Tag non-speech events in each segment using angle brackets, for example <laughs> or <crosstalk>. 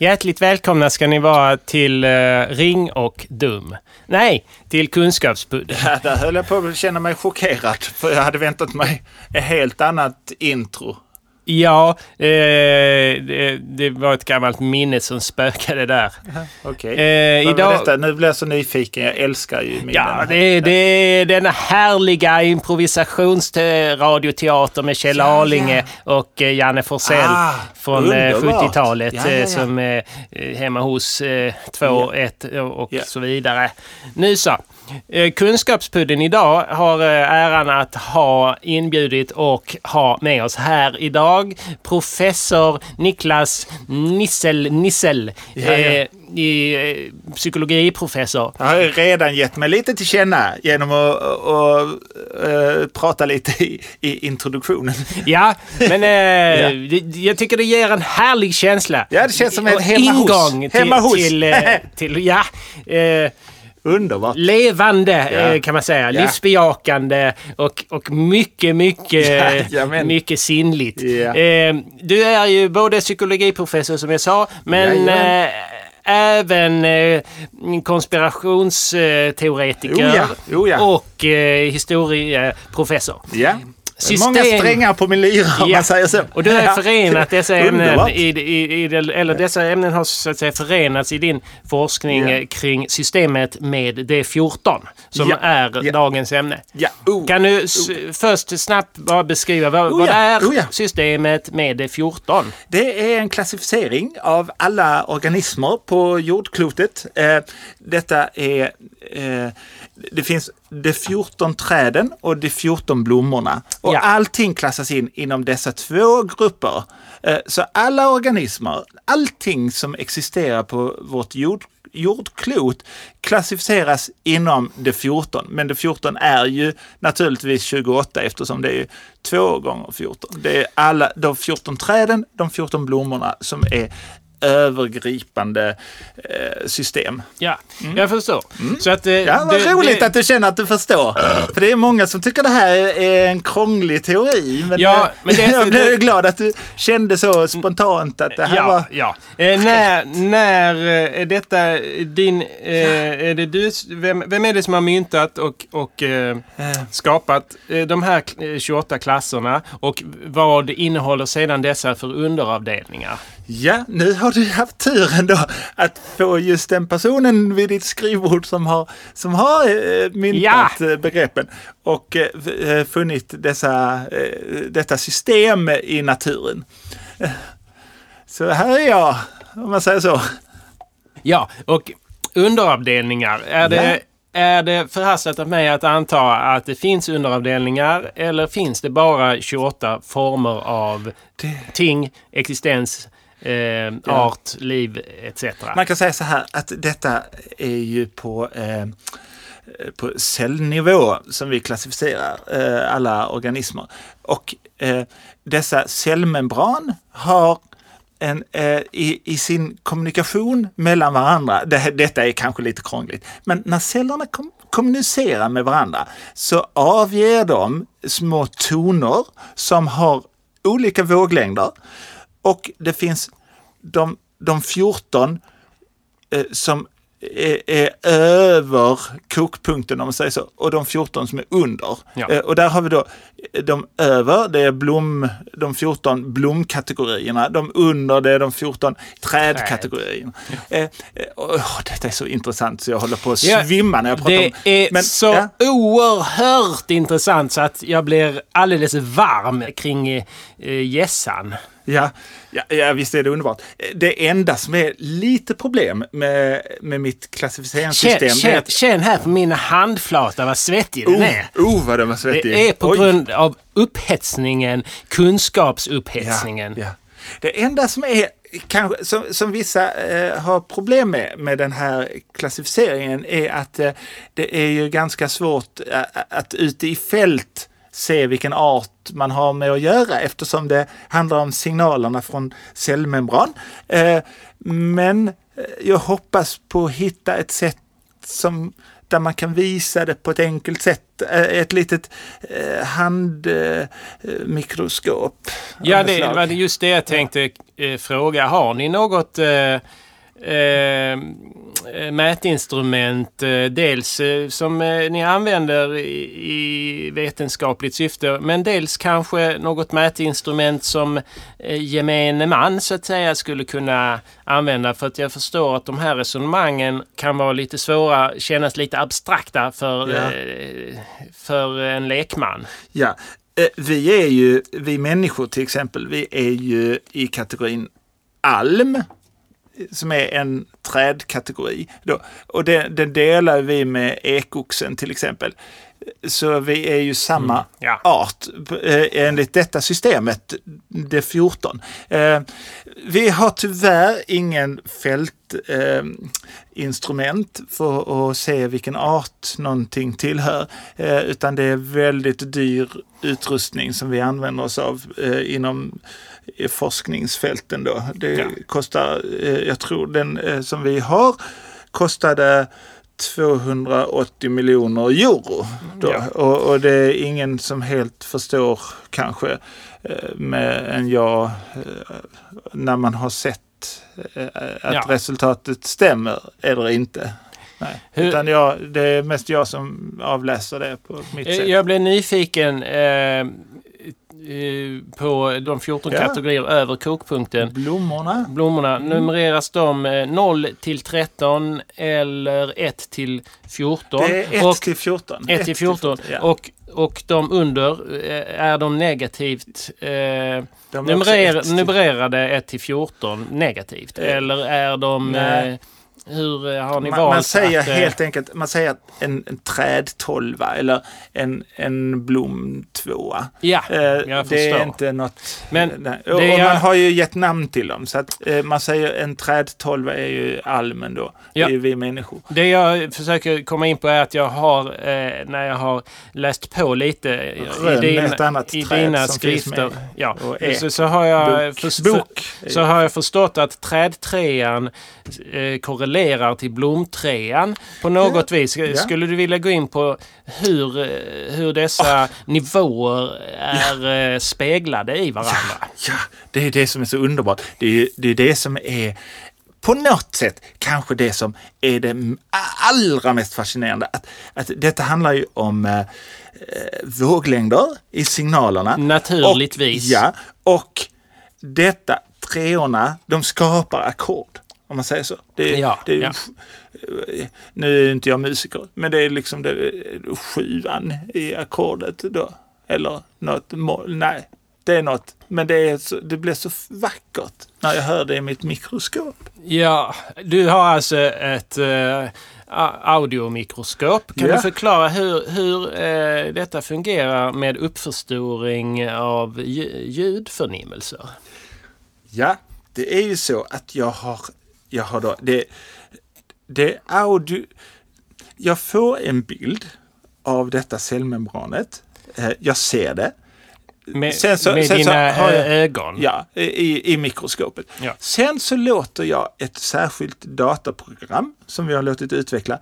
Hjärtligt välkomna ska ni vara till uh, Ring och Dum. Nej, till Kunskapspudd. Ja, där höll jag på att känna mig chockerad. För jag hade väntat mig ett helt annat intro. Ja, eh, det, det, var ett gammalt minne som spökade där. Okej. Okay. Eh, idag... Nu blir jag så nyfiken. Jag älskar ju minnen. Ja, det, det är denna härliga improvisationsradioteater med Kjell ja, Arlinge ja. och eh, Janne Forsell ah, från 70-talet eh, ja, som är hemma hos 2-1 och så vidare. Nu så. Eh, Kunskapspudden idag har eh, äran att ha inbjudit och ha med oss här idag professor Niklas Nissel Nissel. Ja, ja. Eh, psykologiprofessor. Jag har redan gett mig lite till känna genom att och, uh, prata lite i, i introduktionen. Ja, men ja. jag tycker det ger en härlig känsla. Ja, det känns som en hemma ingång hos. Hemma hos. Till, till, till, ja, Underbart. Levande ja. kan man säga. Ja. Livsbejakande och, och mycket, mycket, <laughs> ja, mycket sinnligt. Eh, du är ju både psykologiprofessor som jag sa, men eh, även eh, konspirationsteoretiker oh ja, oh ja. och eh, historieprofessor. Ja. System... Många strängar på min lyra om man säger så. Och du har förenat dessa <laughs> ämnen i, i, i, eller dessa ämnen har så att säga förenats i din forskning yeah. kring systemet med D14 som är dagens ämne. Oh. Kan du oh. först snabbt bara beskriva vad, oh, vad är oh, systemet med D14? Det är en klassificering av alla organismer på jordklotet. Eh, detta är eh, det finns de 14 träden och de 14 blommorna. Och ja. allting klassas in inom dessa två grupper. Eh, så alla organismer, allting som existerar på vårt jord, jordklot klassificeras inom de 14. Men de 14 är ju naturligtvis 28 eftersom det är 2 gånger 14. Det är alla de 14 träden, de 14 blommorna som är övergripande eh, system. Ja, mm. jag förstår. Mm. Så att, eh, ja, vad det, roligt det... att du känner att du förstår. För det är många som tycker det här är en krånglig teori. Men, ja, men det, <laughs> jag blev glad att du kände så spontant att det här ja, var... Ja. Eh, när, när är detta din... Eh, är det du, vem, vem är det som har myntat och, och eh, skapat eh, de här 28 klasserna? Och vad innehåller sedan dessa för underavdelningar? Ja, nu har du haft turen då att få just den personen vid ditt skrivbord som har, som har eh, myntat ja. Eh, begreppen och eh, funnit dessa, eh, detta system i naturen. Så här är jag, om man säger så. Ja, och underavdelningar, är det, är det förhastat av mig att anta att det finns underavdelningar eller finns det bara 28 former av det... ting, existens, eh, ja. art, liv etc. Man kan säga så här att detta är ju på eh, på cellnivå som vi klassificerar eh, alla organismer. Och eh, dessa cellmembran har en, eh, i, i, sin kommunikation mellan varandra, det, detta är kanske lite krångligt, men när cellerna kom, kommunicerar med varandra så avger de små toner som har olika våglängder och det finns de, de 14 eh, som är, är, över kokpunkten om man säger så och de 14 som är under. Ja. Eh, och där har vi då de över, det är blom, de 14 blomkategorierna. De under, det är de 14 trädkategorierna. Ja. Eh, oh, detta är så intressant så jag håller på att svimma när jag pratar det om det. är Men, så ja. oerhört intressant så att jag blir alldeles varm kring eh, gässan. Ja, ja, ja, visst är det underbart. Det enda som är lite problem med, med mitt klassificeringssystem... Känn, känn, att... känn här på min handflata vad svettig den oh, är. Oh, vad den var svettig. Det är på Oj. grund av upphetsningen, kunskapsupphetsningen. Ja, ja. Det enda som är kanske, som, som vissa eh, har problem med, med den här klassificeringen är att eh, det är ju ganska svårt eh, att ute i fält se vilken art man har med att göra eftersom det handlar om signalerna från cellmembran. Eh, men eh, jag hoppas på att hitta ett sätt som där man kan visa det på ett enkelt sätt. Eh, ett litet handmikroskop. Ja, det var just det jag tänkte eh, fråga. Har ni något eh, eh, mätinstrument. Eh, dels eh, som eh, ni använder i vetenskapligt syfte men dels kanske något mätinstrument som gemene man så att säga skulle kunna använda. För att jag förstår att de här resonemangen kan vara lite svåra, kännas lite abstrakta för, ja. för en lekman. Ja, vi är ju, vi människor till exempel, vi är ju i kategorin alm som är en trädkategori. Då. Och den, den delar vi med ekoxen till exempel. Så vi är ju samma mm, ja. art eh, enligt detta systemet, det 14. Eh, vi har tyvärr ingen fältinstrument för att se vilken art någonting tillhör, eh, utan det är väldigt dyr utrustning som vi använder oss av inom forskningsfälten då. Det ja. kostar, jag tror den som vi har kostade 280 miljoner euro. Då. Ja. Och, och, det är ingen som helt förstår kanske eh, med en jag när man har sett att ja. resultatet stämmer eller inte. Nej. Hur, Utan jag, det är mest jag som avläser det på mitt sätt. Jag blev nyfiken. Eh, Eh, på de 14 ja. kategorier över kokpunkten. Blommorna. Blommorna. Mm. Numreras de 0 eh, till 13 eller 1 till 14? Det är 1 till 14. 1 till 14. Ja. Och, och de under, eh, är de negativt eh, de numrer, numrerade 1 till 14 negativt? Eh. Eller är de... Eh, hur eh, har ni man, valt Man säger att, eh, helt enkelt, man säger en, en trädtolva eller en, en blomtvåa. Ja, eh, jag Det är inte något... Men och, och jag... man har ju gett namn till dem. Så att man säger en trädtolva är ju almen då. Ja. Det är ju vi människor. Det jag försöker komma in på är att jag har, när jag har läst på lite Rön, i, din, i dina skrifter, ja, så, så, har jag bok. Bok. så har jag förstått att trädtrean eh, korrelerar appellerar till blomtrean på något ja. vis. Skulle du vilja gå in på hur, eh, hur dessa oh. nivåer är ja. Eh, speglade i varandra? Ja, ja, det är det som är så underbart. Det är det, är det som är på något sätt kanske det som är det allra mest fascinerande. Att, att detta handlar ju om eh, våglängder i signalerna. Naturligtvis. Och, ja, och detta, treorna, de skapar ackord. Om man säger så. Det, ja, det, ja. Nu är inte jag musiker, men det är liksom det, sjuan i ackordet då. Eller något mål. Nej, det är något. Men det, är så, det blir så vackert när jag hör det i mitt mikroskop. Ja, du har alltså ett uh, audiomikroskop. Kan ja. du förklara hur, hur uh, detta fungerar med uppförstoring av ljudförnimmelser? Ja, det är ju så att jag har jag har då, det, det audio, jag får en bild av detta cellmembranet. Eh, jag ser det. Med, sen så, med sen dina så jag, ögon? Ja, i, i mikroskopet. Ja. Sen så låter jag ett särskilt dataprogram som vi har låtit utveckla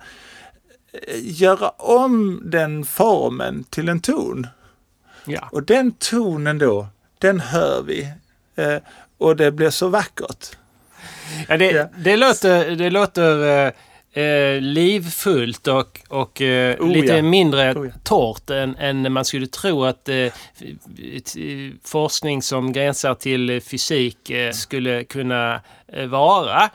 eh, göra om den formen till en ton. Ja. Och den tonen då, den hör vi. Eh, och det blir så vackert. Ja, det, ja. det låter, det låter eh, eh livfullt och, och eh, oh, lite ja. mindre oh, ja. torrt än, än man skulle tro att eh, forskning som gränsar till fysik eh, skulle kunna eh, vara.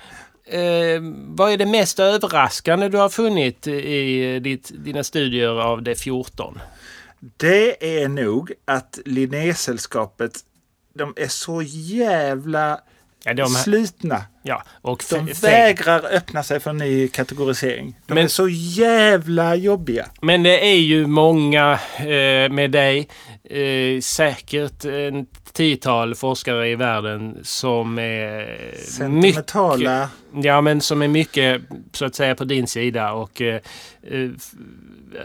vad är det mest överraskande du har funnit i ditt, dina studier av det 14? Det är nog att Linnésällskapet, de är så jävla Ja, de, slutna. Ja, och de vägrar öppna sig för ny kategorisering. De men, är så jävla jobbiga. Men det är ju många eh, med dig, eh, säkert en tiotal forskare i världen som är Sentimentala. mycket, ja, men som är mycket så att säga på din sida och eh, eh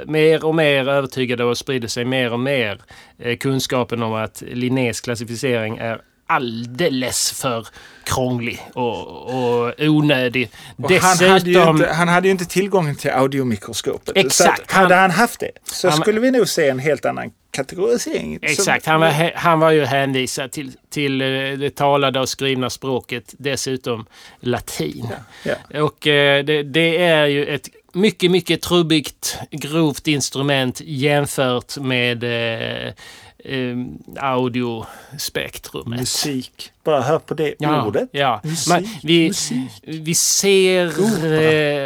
mer och mer övertygade och sprider sig mer och mer eh, kunskapen om att Linnés klassificering är alldeles för krånglig och, och onödig. Och Dessutom, han, hade ju inte, han hade ju inte tillgång till audiomikroskopet. Exakt. Så hade han haft det så han, skulle vi nog se en helt annan kategorisering. Exakt, han var, han var ju hänvisad till, till eh, det talade och skrivna språket, dessutom latin. Ja, ja. Och eh, det, det, är ju ett mycket, mycket trubbigt, grovt instrument jämfört med eh, eh, audiospektrumet. Musik. Bara hör på det ja, ordet. Ja. Musik, Man, vi, musik. vi ser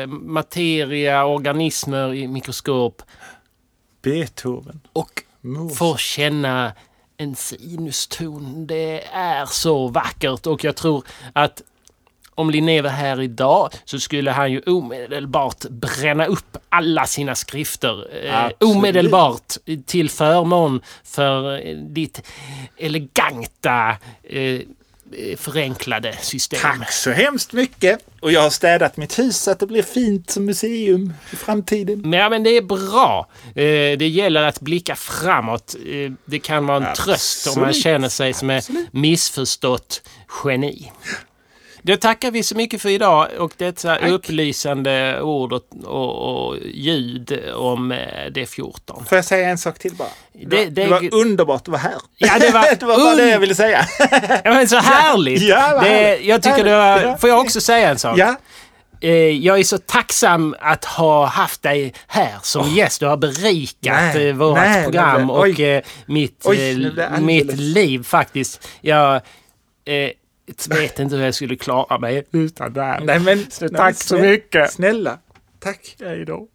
eh, materia, organismer i mikroskop. Beethoven. Och Mos. får känna en sinuston. Det är så vackert och jag tror att om Linné var här idag så skulle han ju omedelbart bränna upp alla sina skrifter. Eh, omedelbart till förmån för eh, ditt eleganta eh, förenklade system. Tack så hemskt mycket! Och jag har städat mitt hus så att det blir fint som museum i framtiden. Men, ja, men det är bra. Eh, det gäller att blicka framåt. Eh, det kan vara en Absolut. tröst om man känner sig som ett missförstått geni. Då tackar vi så mycket för idag och detta Tack. upplysande ord och, och, och, ljud om eh, D14. Får jag säga en sak till bara? Det, det, det var underbart att vara här. Ja, det var, <laughs> det var bara det jag ville säga. ja, men så <laughs> härligt! Ja, det, jag tycker det var, Får jag också säga en sak? Ja. Eh, jag är så tacksam att ha haft dig här som oh. gäst. Du har berikat nej, eh, vårt nej, program och mitt, Oj, mitt liv faktiskt. Jag, jag vet inte hur jag skulle klara mig utan det här. Nej, men, så tack så mycket. Snälla. Tack. Hej då.